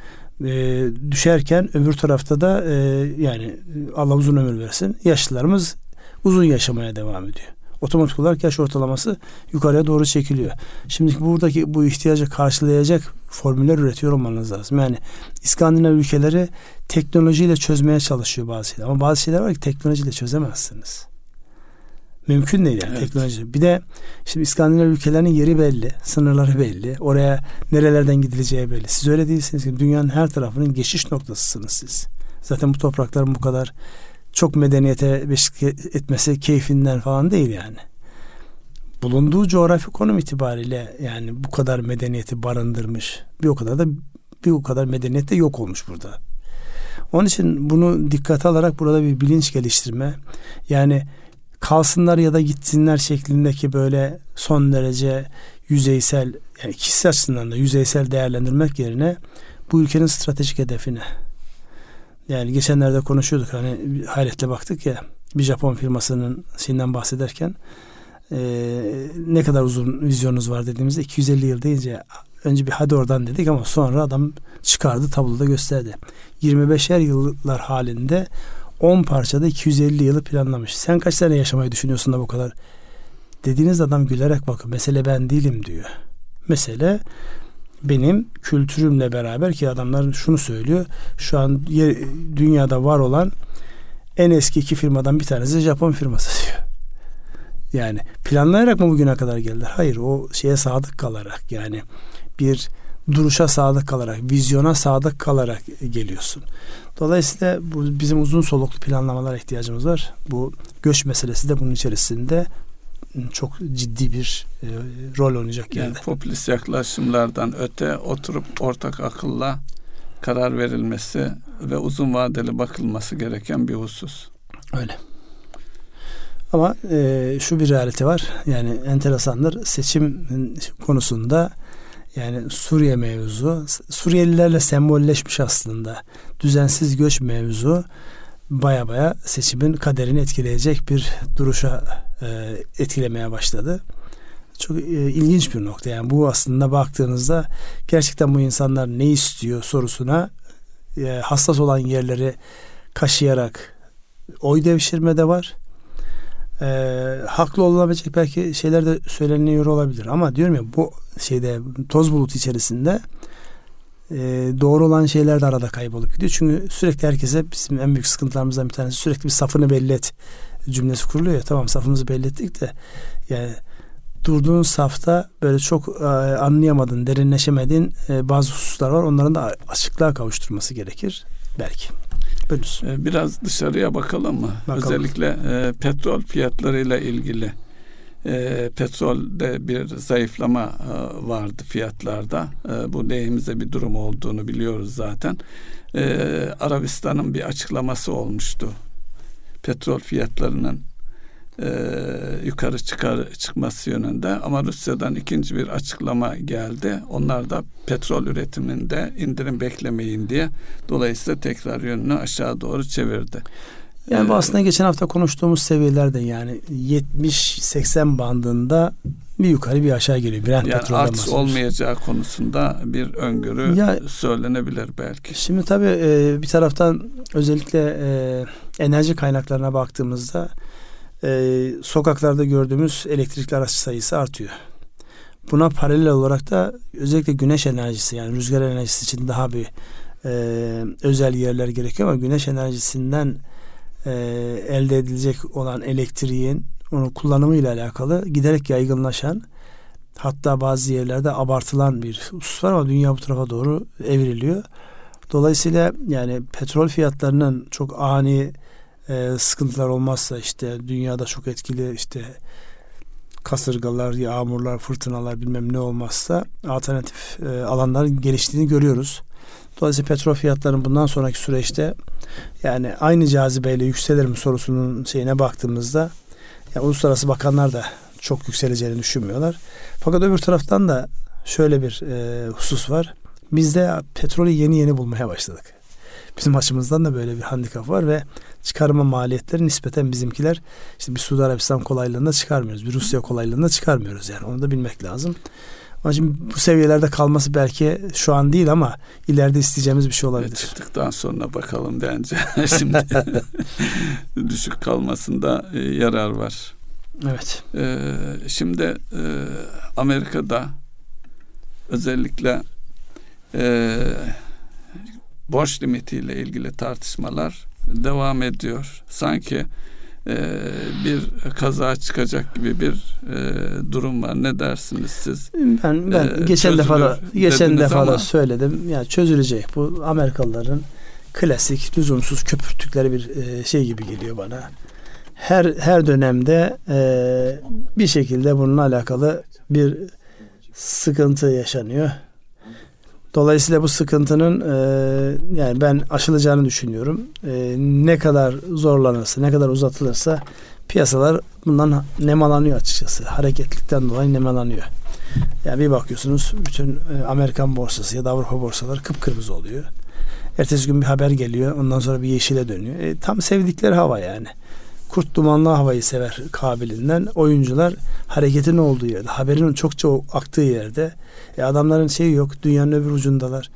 e, düşerken öbür tarafta da e, yani Allah uzun ömür versin yaşlılarımız uzun yaşamaya devam ediyor. Otomatik olarak yaş ortalaması yukarıya doğru çekiliyor. Şimdi buradaki bu ihtiyacı karşılayacak formüller üretiyor olmanız lazım. Yani İskandinav ülkeleri teknolojiyle çözmeye çalışıyor bazı şeyler. Ama bazı şeyler var ki teknolojiyle çözemezsiniz. Mümkün değil yani evet. teknoloji. Bir de şimdi İskandinav ülkelerinin yeri belli, sınırları belli. Oraya nerelerden gidileceği belli. Siz öyle değilsiniz ki dünyanın her tarafının geçiş noktasısınız siz. Zaten bu toprakların bu kadar çok medeniyete beşik etmesi keyfinden falan değil yani. Bulunduğu coğrafi konum itibariyle yani bu kadar medeniyeti barındırmış. Bir o kadar da bir o kadar medeniyet de yok olmuş burada. Onun için bunu dikkate alarak burada bir bilinç geliştirme yani kalsınlar ya da gitsinler şeklindeki böyle son derece yüzeysel yani kişi açısından da yüzeysel değerlendirmek yerine bu ülkenin stratejik hedefine yani geçenlerde konuşuyorduk hani hayretle baktık ya bir Japon firmasının şeyinden bahsederken e, ne kadar uzun vizyonunuz var dediğimizde 250 yıl deyince önce bir hadi oradan dedik ama sonra adam çıkardı tabloda gösterdi. 25'er yıllar halinde 10 parçada 250 yılı planlamış. Sen kaç sene yaşamayı düşünüyorsun da bu kadar? Dediğiniz adam gülerek bakın mesele ben değilim diyor. Mesele benim kültürümle beraber ki adamlar şunu söylüyor. Şu an dünyada var olan en eski iki firmadan bir tanesi Japon firması diyor. Yani planlayarak mı bugüne kadar geldiler? Hayır o şeye sadık kalarak yani bir duruşa sadık kalarak, vizyona sadık kalarak geliyorsun. Dolayısıyla bu bizim uzun soluklu planlamalara ihtiyacımız var. Bu göç meselesi de bunun içerisinde çok ciddi bir e, rol oynayacak yani yerde. popülist yaklaşımlardan öte oturup ortak akılla karar verilmesi ve uzun vadeli bakılması gereken bir husus. Öyle. Ama e, şu bir realite var. Yani enteresandır. Seçim konusunda yani Suriye mevzu Suriyelilerle sembolleşmiş aslında. Düzensiz göç mevzu baya baya seçimin kaderini etkileyecek bir duruşa e, etkilemeye başladı. Çok e, ilginç bir nokta. Yani bu aslında baktığınızda gerçekten bu insanlar ne istiyor sorusuna e, hassas olan yerleri kaşıyarak oy devşirme de var. E, haklı olunabilecek belki şeyler de söyleniyor olabilir ama diyorum ya bu şeyde toz bulut içerisinde e, doğru olan şeyler de arada kaybolup gidiyor. Çünkü sürekli herkese bizim en büyük sıkıntılarımızdan bir tanesi sürekli bir safını belli et cümlesi kuruluyor ya tamam safımızı belli ettik de yani durduğun safta böyle çok e, anlayamadın, derinleşemedin e, bazı hususlar var. Onların da açıklığa kavuşturması gerekir belki. Buyurunuz. E, biraz dışarıya bakalım mı? Bakalım. Özellikle e, petrol fiyatlarıyla ilgili. E, petrolde bir zayıflama e, vardı fiyatlarda. E, bu lehimize bir durum olduğunu biliyoruz zaten. E, Arabistan'ın bir açıklaması olmuştu. Petrol fiyatlarının e, yukarı çıkar çıkması yönünde ama Rusya'dan ikinci bir açıklama geldi. Onlar da petrol üretiminde indirim beklemeyin diye dolayısıyla tekrar yönünü aşağı doğru çevirdi. Yani bu ee, aslında geçen hafta konuştuğumuz seviyelerde yani 70-80 bandında bir yukarı bir aşağı geliyor. Brent yani artış olmayacağı konusunda bir öngörü ya, söylenebilir belki. Şimdi tabii e, bir taraftan özellikle e, enerji kaynaklarına baktığımızda e, sokaklarda gördüğümüz elektrikli araç sayısı artıyor. Buna paralel olarak da özellikle güneş enerjisi yani rüzgar enerjisi için daha bir e, özel yerler gerekiyor ama güneş enerjisinden e, elde edilecek olan elektriğin onu kullanımı ile alakalı giderek yaygınlaşan hatta bazı yerlerde abartılan bir husus var ama dünya bu tarafa doğru evriliyor. Dolayısıyla yani petrol fiyatlarının çok ani e, sıkıntılar olmazsa işte dünyada çok etkili işte kasırgalar, yağmurlar, fırtınalar bilmem ne olmazsa alternatif e, alanların geliştiğini görüyoruz. Dolayısıyla petrol fiyatlarının bundan sonraki süreçte yani aynı cazibeyle yükselir mi sorusunun şeyine baktığımızda yani uluslararası bakanlar da çok yükseleceğini düşünmüyorlar. Fakat öbür taraftan da şöyle bir e, husus var. Bizde petrolü yeni yeni bulmaya başladık. Bizim açımızdan da böyle bir handikap var ve çıkarma maliyetleri nispeten bizimkiler işte bir Suudi Arabistan kolaylığında çıkarmıyoruz. Bir Rusya kolaylığında çıkarmıyoruz yani onu da bilmek lazım. Ama şimdi bu seviyelerde kalması belki şu an değil ama ileride isteyeceğimiz bir şey olabilir. Çıktıktan sonra bakalım bence. şimdi düşük kalmasında e, yarar var. Evet. Ee, şimdi e, Amerika'da özellikle e, borç limitiyle ilgili tartışmalar devam ediyor. Sanki e, bir kaza çıkacak gibi bir e, durum var. Ne dersiniz siz? Ben ben e, geçen defa da geçen defa da söyledim. Ya yani çözülecek. Bu Amerikalıların klasik lüzumsuz köpürttükleri bir e, şey gibi geliyor bana. Her her dönemde e, bir şekilde bununla alakalı bir sıkıntı yaşanıyor. Dolayısıyla bu sıkıntının e, yani ben aşılacağını düşünüyorum. E, ne kadar zorlanırsa, ne kadar uzatılırsa piyasalar bundan nemalanıyor açıkçası. Hareketlikten dolayı nemalanıyor. Yani bir bakıyorsunuz bütün e, Amerikan borsası ya da Avrupa borsaları kıpkırmızı oluyor. Ertesi gün bir haber geliyor. Ondan sonra bir yeşile dönüyor. E, tam sevdikleri hava yani kurt dumanlı havayı sever kabilinden oyuncular hareketin olduğu yerde, haberin çokça aktığı yerde e, adamların şeyi yok, dünyanın öbür ucundalar.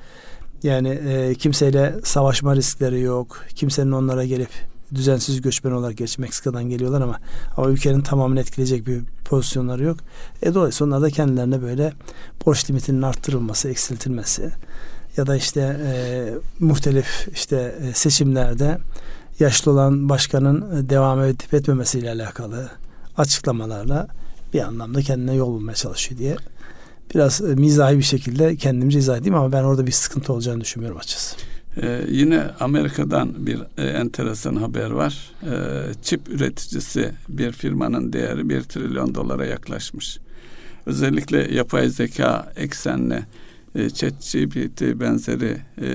Yani e, kimseyle savaşma riskleri yok. Kimsenin onlara gelip düzensiz göçmen olarak geç Meksika'dan geliyorlar ama ama ülkenin tamamını etkileyecek bir pozisyonları yok. E dolayısıyla onlar da kendilerine böyle borç limitinin arttırılması, eksiltilmesi ya da işte e, muhtelif işte e, seçimlerde yaşlı olan başkanın e, devam edip etmemesiyle alakalı açıklamalarla bir anlamda kendine yol bulmaya çalışıyor diye biraz e, mizahi bir şekilde kendimce izah edeyim ama ben orada bir sıkıntı olacağını düşünmüyorum açıkçası. Ee, yine Amerika'dan bir e, enteresan haber var. Ee, çip üreticisi bir firmanın değeri bir trilyon dolara yaklaşmış. Özellikle yapay zeka eksenli e, ChatGPT benzeri e,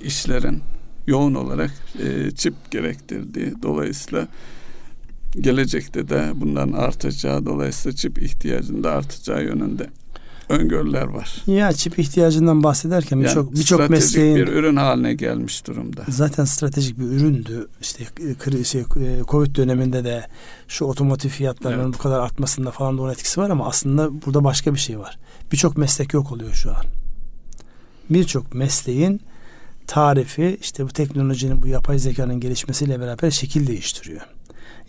işlerin yoğun olarak e, çip gerektirdiği dolayısıyla gelecekte de bundan artacağı dolayısıyla çip ihtiyacında artacağı yönünde öngörüler var. Ya çip ihtiyacından bahsederken birçok yani birçok mesleğin bir ürün haline gelmiş durumda. Zaten stratejik bir üründü. İşte şey, Covid döneminde de şu otomotiv fiyatlarının evet. bu kadar artmasında falan da onun etkisi var ama aslında burada başka bir şey var. Birçok meslek yok oluyor şu an. Birçok mesleğin tarifi işte bu teknolojinin bu yapay zekanın gelişmesiyle beraber şekil değiştiriyor.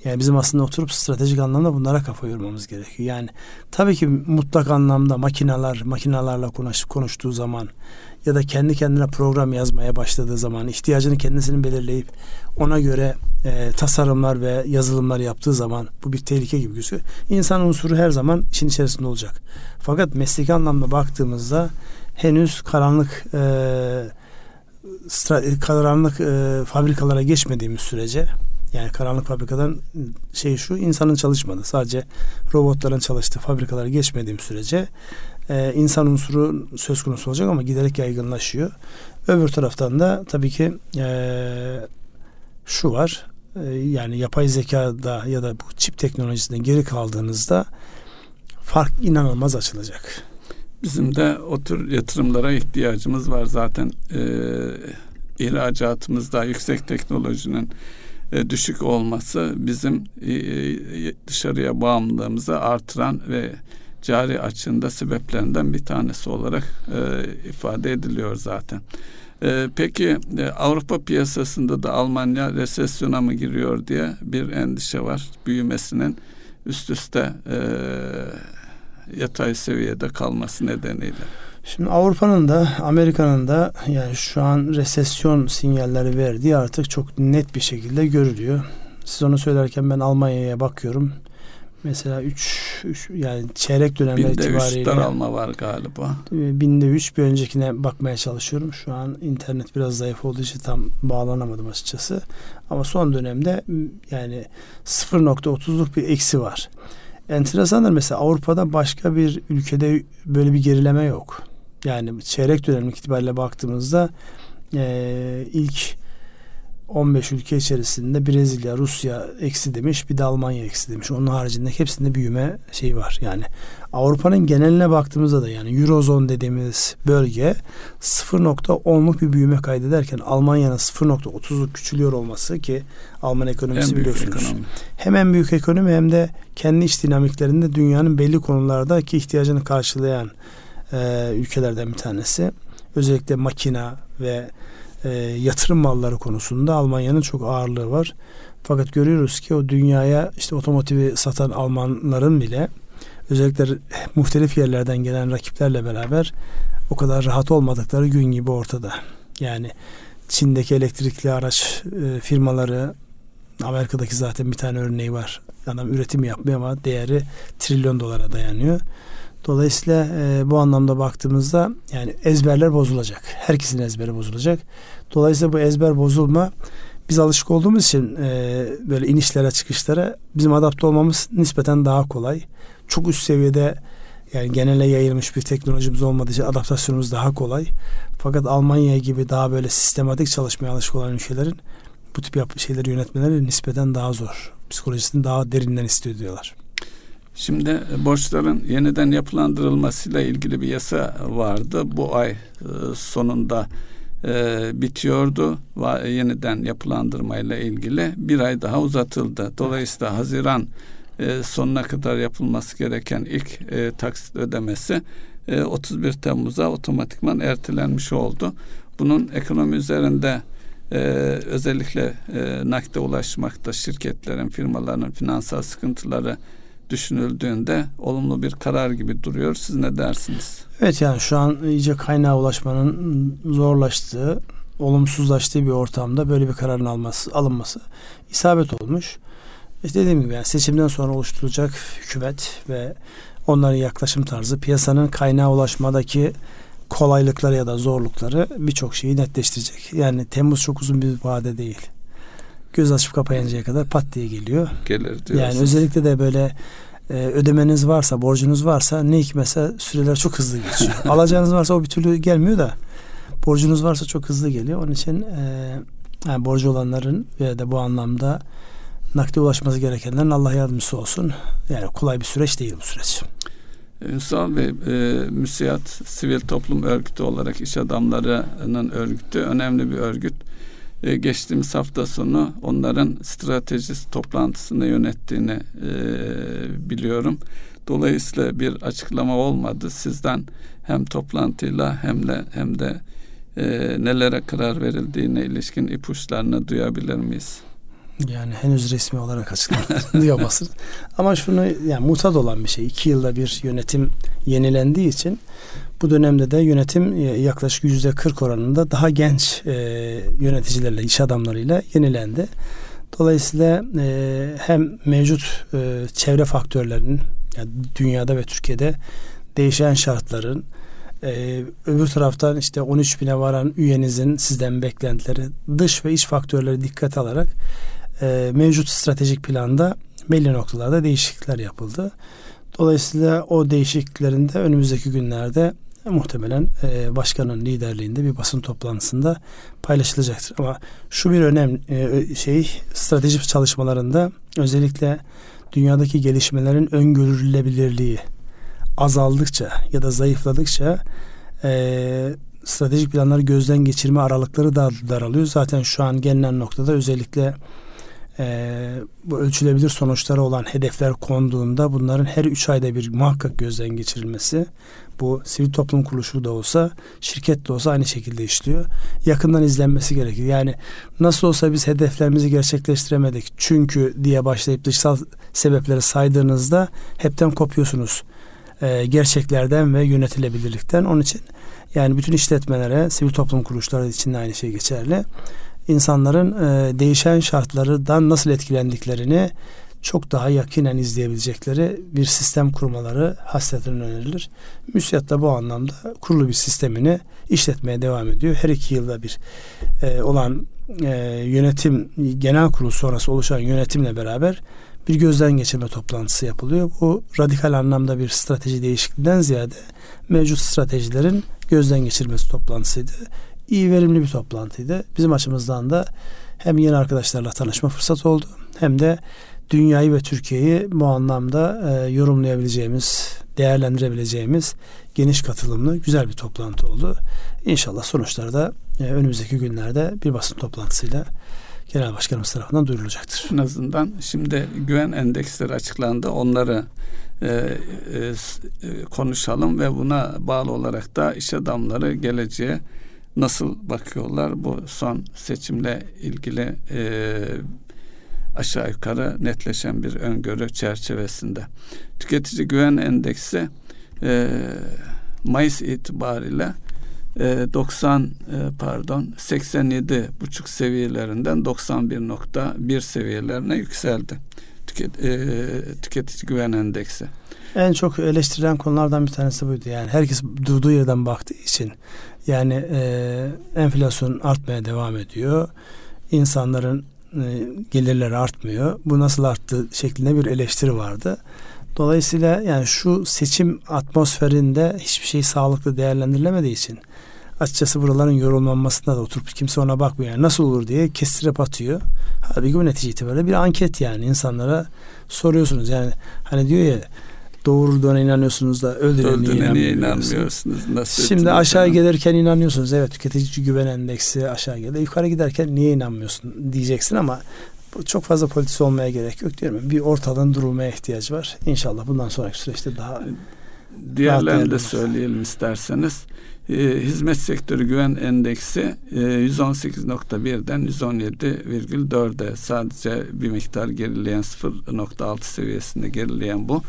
Yani bizim aslında oturup stratejik anlamda bunlara kafa yormamız gerekiyor. Yani tabii ki mutlak anlamda makineler, makinalarla konuş, konuştuğu zaman ya da kendi kendine program yazmaya başladığı zaman ihtiyacını kendisinin belirleyip ona göre e, tasarımlar ve yazılımlar yaptığı zaman bu bir tehlike gibi gözüküyor. İnsan unsuru her zaman işin içerisinde olacak. Fakat mesleki anlamda baktığımızda henüz karanlık e, karanlık e, fabrikalara geçmediğimiz sürece yani karanlık fabrikadan şey şu insanın çalışmadı. Sadece robotların çalıştığı fabrikalara geçmediğim sürece e, insan unsuru söz konusu olacak ama giderek yaygınlaşıyor. Öbür taraftan da tabii ki e, şu var. E, yani yapay zekada ya da bu çip teknolojisinde geri kaldığınızda fark inanılmaz açılacak. Bizim de o tür yatırımlara ihtiyacımız var zaten. Ee, ihracatımızda yüksek teknolojinin e, düşük olması bizim e, e, dışarıya bağımlılığımızı artıran ve cari açığında sebeplerinden bir tanesi olarak ifade ediliyor zaten. peki Avrupa piyasasında da Almanya resesyona mı giriyor diye bir endişe var. Büyümesinin üst üste yatay seviyede kalması nedeniyle. Şimdi Avrupa'nın da Amerika'nın da yani şu an resesyon sinyalleri verdiği artık çok net bir şekilde görülüyor. Siz onu söylerken ben Almanya'ya bakıyorum. Mesela 3 yani çeyrek dönemler binde itibariyle üç daralma var galiba. Binde 3 bir öncekine bakmaya çalışıyorum. Şu an internet biraz zayıf olduğu için tam bağlanamadım açıkçası. Ama son dönemde yani 0.30'luk bir eksi var. Enteresandır mesela Avrupa'da başka bir ülkede böyle bir gerileme yok. Yani çeyrek dönem itibariyle baktığımızda e, ilk 15 ülke içerisinde Brezilya, Rusya eksi demiş, bir de Almanya eksi demiş. Onun haricinde hepsinde büyüme şeyi var. Yani Avrupa'nın geneline baktığımızda da yani Eurozone dediğimiz bölge 0.10'luk bir büyüme kaydederken Almanya'nın 0.30'luk küçülüyor olması ki Alman ekonomisi en biliyorsunuz. Ekonomi. Hem en büyük ekonomi hem de kendi iç dinamiklerinde dünyanın belli konulardaki ihtiyacını karşılayan e, ülkelerden bir tanesi. Özellikle makina ve e, yatırım malları konusunda Almanya'nın çok ağırlığı var. Fakat görüyoruz ki o dünyaya işte otomotivi satan Almanların bile özellikle muhtelif yerlerden gelen rakiplerle beraber o kadar rahat olmadıkları gün gibi ortada. Yani Çin'deki elektrikli araç e, firmaları Amerika'daki zaten bir tane örneği var. Adam üretim yapmıyor ama değeri trilyon dolara dayanıyor. Dolayısıyla e, bu anlamda baktığımızda yani ezberler bozulacak. Herkesin ezberi bozulacak. Dolayısıyla bu ezber bozulma biz alışık olduğumuz için e, böyle inişlere çıkışlara bizim adapte olmamız nispeten daha kolay. Çok üst seviyede yani genele yayılmış bir teknolojimiz olmadığı için adaptasyonumuz daha kolay. Fakat Almanya gibi daha böyle sistematik çalışmaya alışık olan ülkelerin bu tip yap şeyleri yönetmeleri nispeten daha zor. Psikolojisini daha derinden istiyor diyorlar. Şimdi e, borçların yeniden yapılandırılmasıyla ilgili bir yasa vardı. Bu ay e, sonunda e, bitiyordu ve yeniden yapılandırmayla ilgili bir ay daha uzatıldı. Dolayısıyla Haziran e, sonuna kadar yapılması gereken ilk e, taksit ödemesi e, 31 Temmuz'a otomatikman ertelenmiş oldu. Bunun ekonomi üzerinde ee, özellikle e, nakde ulaşmakta şirketlerin, firmaların finansal sıkıntıları düşünüldüğünde olumlu bir karar gibi duruyor. Siz ne dersiniz? Evet yani şu an iyice kaynağa ulaşmanın zorlaştığı, olumsuzlaştığı bir ortamda böyle bir kararın alması, alınması isabet olmuş. İşte dediğim gibi yani seçimden sonra oluşturulacak hükümet ve onların yaklaşım tarzı, piyasanın kaynağa ulaşmadaki kolaylıkları ya da zorlukları birçok şeyi netleştirecek. Yani Temmuz çok uzun bir vade değil. Göz açıp kapayıncaya kadar pat diye geliyor. Gelir diyorsunuz. Yani özellikle de böyle e, ödemeniz varsa, borcunuz varsa ne hikmetse süreler çok hızlı geçiyor. Alacağınız varsa o bir türlü gelmiyor da borcunuz varsa çok hızlı geliyor. Onun için e, yani borcu olanların ve de bu anlamda nakde ulaşması gerekenlerin Allah yardımcısı olsun. Yani kolay bir süreç değil bu süreç. Ünsal Bey, e, müsiyat sivil toplum örgütü olarak iş adamlarının örgütü önemli bir örgüt. E, geçtiğimiz hafta sonu onların stratejist toplantısını yönettiğini e, biliyorum. Dolayısıyla bir açıklama olmadı. Sizden hem toplantıyla hem de hem de e, nelere karar verildiğine ilişkin ipuçlarını duyabilir miyiz? Yani henüz resmi olarak açıklanmadı diyemezsin. Ama şunu yani mutat olan bir şey. İki yılda bir yönetim yenilendiği için bu dönemde de yönetim e, yaklaşık yüzde 40 oranında daha genç e, yöneticilerle, iş adamlarıyla yenilendi. Dolayısıyla e, hem mevcut çevre faktörlerinin yani dünyada ve Türkiye'de değişen şartların öbür taraftan işte 13 bine varan üyenizin sizden beklentileri dış ve iç faktörleri dikkat alarak mevcut stratejik planda belli noktalarda değişiklikler yapıldı. Dolayısıyla o değişikliklerin de önümüzdeki günlerde muhtemelen e, başkanın liderliğinde bir basın toplantısında paylaşılacaktır. Ama şu bir önemli e, şey stratejik çalışmalarında özellikle dünyadaki gelişmelerin öngörülebilirliği azaldıkça ya da zayıfladıkça e, stratejik planları gözden geçirme aralıkları da daralıyor. Zaten şu an gelinen noktada özellikle e, bu ölçülebilir sonuçları olan hedefler konduğunda bunların her üç ayda bir muhakkak gözden geçirilmesi bu sivil toplum kuruluşu da olsa şirket de olsa aynı şekilde işliyor. Yakından izlenmesi gerekir. Yani nasıl olsa biz hedeflerimizi gerçekleştiremedik çünkü diye başlayıp dışsal sebepleri saydığınızda hepten kopuyorsunuz e, gerçeklerden ve yönetilebilirlikten. Onun için yani bütün işletmelere, sivil toplum kuruluşları için de aynı şey geçerli. İnsanların e, değişen şartlardan nasıl etkilendiklerini çok daha yakinen izleyebilecekleri bir sistem kurmaları hasreten önerilir. Müsiyat da bu anlamda kurulu bir sistemini işletmeye devam ediyor. Her iki yılda bir e, olan e, yönetim genel kurul sonrası oluşan yönetimle beraber bir gözden geçirme toplantısı yapılıyor. Bu radikal anlamda bir strateji değişikliğinden ziyade mevcut stratejilerin gözden geçirmesi toplantısıydı. İyi verimli bir toplantıydı. Bizim açımızdan da hem yeni arkadaşlarla tanışma fırsatı oldu hem de dünyayı ve Türkiye'yi bu anlamda e, yorumlayabileceğimiz, değerlendirebileceğimiz geniş katılımlı güzel bir toplantı oldu. İnşallah sonuçları da e, önümüzdeki günlerde bir basın toplantısıyla Genel Başkanımız tarafından duyurulacaktır. En azından şimdi güven endeksleri açıklandı. Onları e, e, e, konuşalım ve buna bağlı olarak da iş adamları geleceğe nasıl bakıyorlar bu son seçimle ilgili e, aşağı yukarı netleşen bir öngörü çerçevesinde. Tüketici güven endeksi e, Mayıs itibariyle 90 e, e, pardon 87 buçuk seviyelerinden 91.1 seviyelerine yükseldi. Tüket, e, tüketici güven endeksi. En çok eleştirilen konulardan bir tanesi buydu. Yani herkes durduğu yerden baktığı için yani e, enflasyon artmaya devam ediyor. İnsanların e, gelirleri artmıyor. Bu nasıl arttı şeklinde bir eleştiri vardı. Dolayısıyla yani şu seçim atmosferinde hiçbir şey sağlıklı değerlendirilemediği için açıkçası buraların yorulmanmasına da oturup kimse ona bakmıyor. Yani nasıl olur diye kestirip atıyor. Halbuki bu netice itibariyle bir anket yani insanlara soruyorsunuz. Yani hani diyor ya doğurduğuna inanıyorsunuz da öldürene niye inanmıyorsunuz? Nasıl Şimdi aşağı gelirken inanıyorsunuz. Evet tüketici güven endeksi aşağı geldi. Yukarı giderken niye inanmıyorsun diyeceksin ama çok fazla politisi olmaya gerek yok diyorum. Bir ortadan durulmaya ihtiyaç var. İnşallah bundan sonraki süreçte daha Diğerlerini de söyleyelim isterseniz. Ee, hizmet sektörü güven endeksi e, 118.1'den 117,4'e sadece bir miktar gerileyen 0.6 seviyesinde gerileyen bu.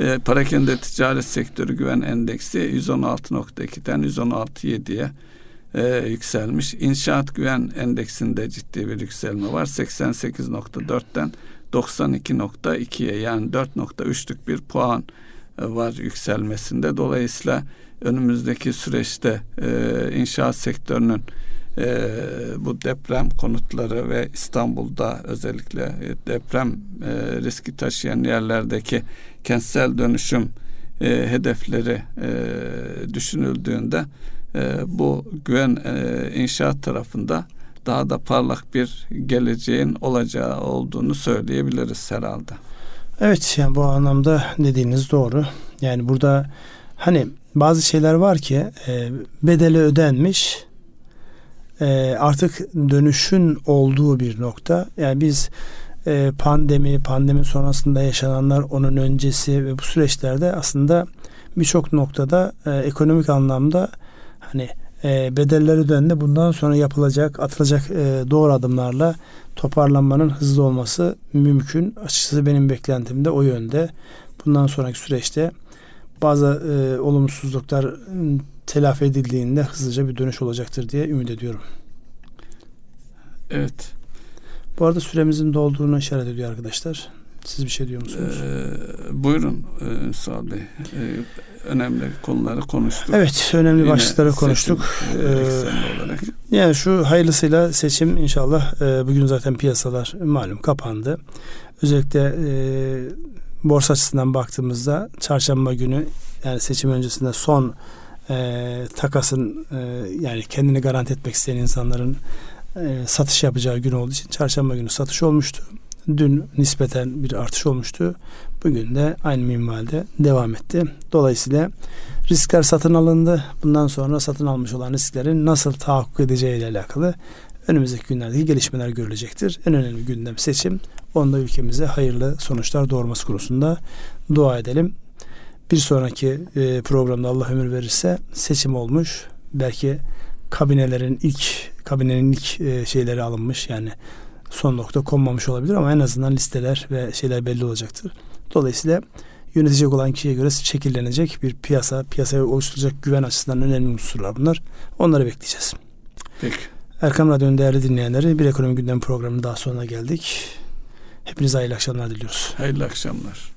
E, parakende ticaret sektörü güven endeksi 116.2'den 116.7'ye e, yükselmiş. İnşaat güven endeksinde ciddi bir yükselme var. 88.4'ten 92.2'ye yani 4.3'lük bir puan var yükselmesinde. Dolayısıyla önümüzdeki süreçte e, inşaat sektörünün e, bu deprem konutları ve İstanbul'da özellikle e, deprem e, riski taşıyan yerlerdeki kentsel dönüşüm e, hedefleri e, düşünüldüğünde e, bu güven e, inşaat tarafında daha da parlak bir geleceğin olacağı olduğunu söyleyebiliriz herhalde. Evet yani bu anlamda dediğiniz doğru. Yani burada hani bazı şeyler var ki e, bedeli ödenmiş e, artık dönüşün olduğu bir nokta. Yani biz e, pandemi, pandemi sonrasında yaşananlar, onun öncesi ve bu süreçlerde aslında birçok noktada e, ekonomik anlamda hani e, bedelleri ödendi. Bundan sonra yapılacak, atılacak e, doğru adımlarla toparlanmanın hızlı olması mümkün. Açıkçası benim beklentim de o yönde. Bundan sonraki süreçte bazı e, olumsuzluklar telafi edildiğinde hızlıca bir dönüş olacaktır diye ümit ediyorum. Evet. Bu arada süremizin dolduğunu işaret ediyor arkadaşlar. Siz bir şey diyor musunuz? Ee, buyurun e, Bey. Ee, önemli konuları konuştuk. Evet, önemli Yine başlıkları konuştuk. Seçim, ee, olarak. Yani şu hayırlısıyla seçim inşallah e, bugün zaten piyasalar malum kapandı. Özellikle e, borsa açısından baktığımızda çarşamba günü yani seçim öncesinde son e, takasın e, yani kendini garanti etmek isteyen insanların e, satış yapacağı gün olduğu için çarşamba günü satış olmuştu. Dün nispeten bir artış olmuştu. Bugün de aynı minvalde devam etti. Dolayısıyla riskler satın alındı. Bundan sonra satın almış olan risklerin nasıl tahakkuk edeceği ile alakalı önümüzdeki günlerdeki gelişmeler görülecektir. En önemli gündem seçim. Onda ülkemize hayırlı sonuçlar doğurması konusunda dua edelim. Bir sonraki e, programda Allah ömür verirse seçim olmuş. Belki kabinelerin ilk kabinenin ilk e, şeyleri alınmış yani son nokta konmamış olabilir ama en azından listeler ve şeyler belli olacaktır. Dolayısıyla yönetecek olan kişiye göre şekillenecek bir piyasa, piyasaya oluşturacak güven açısından önemli unsurlar bunlar. Onları bekleyeceğiz. Peki. Erkam Radyo'nun değerli dinleyenleri bir ekonomi gündem programının daha sonuna geldik. Hepinize hayırlı akşamlar diliyoruz. Hayırlı akşamlar.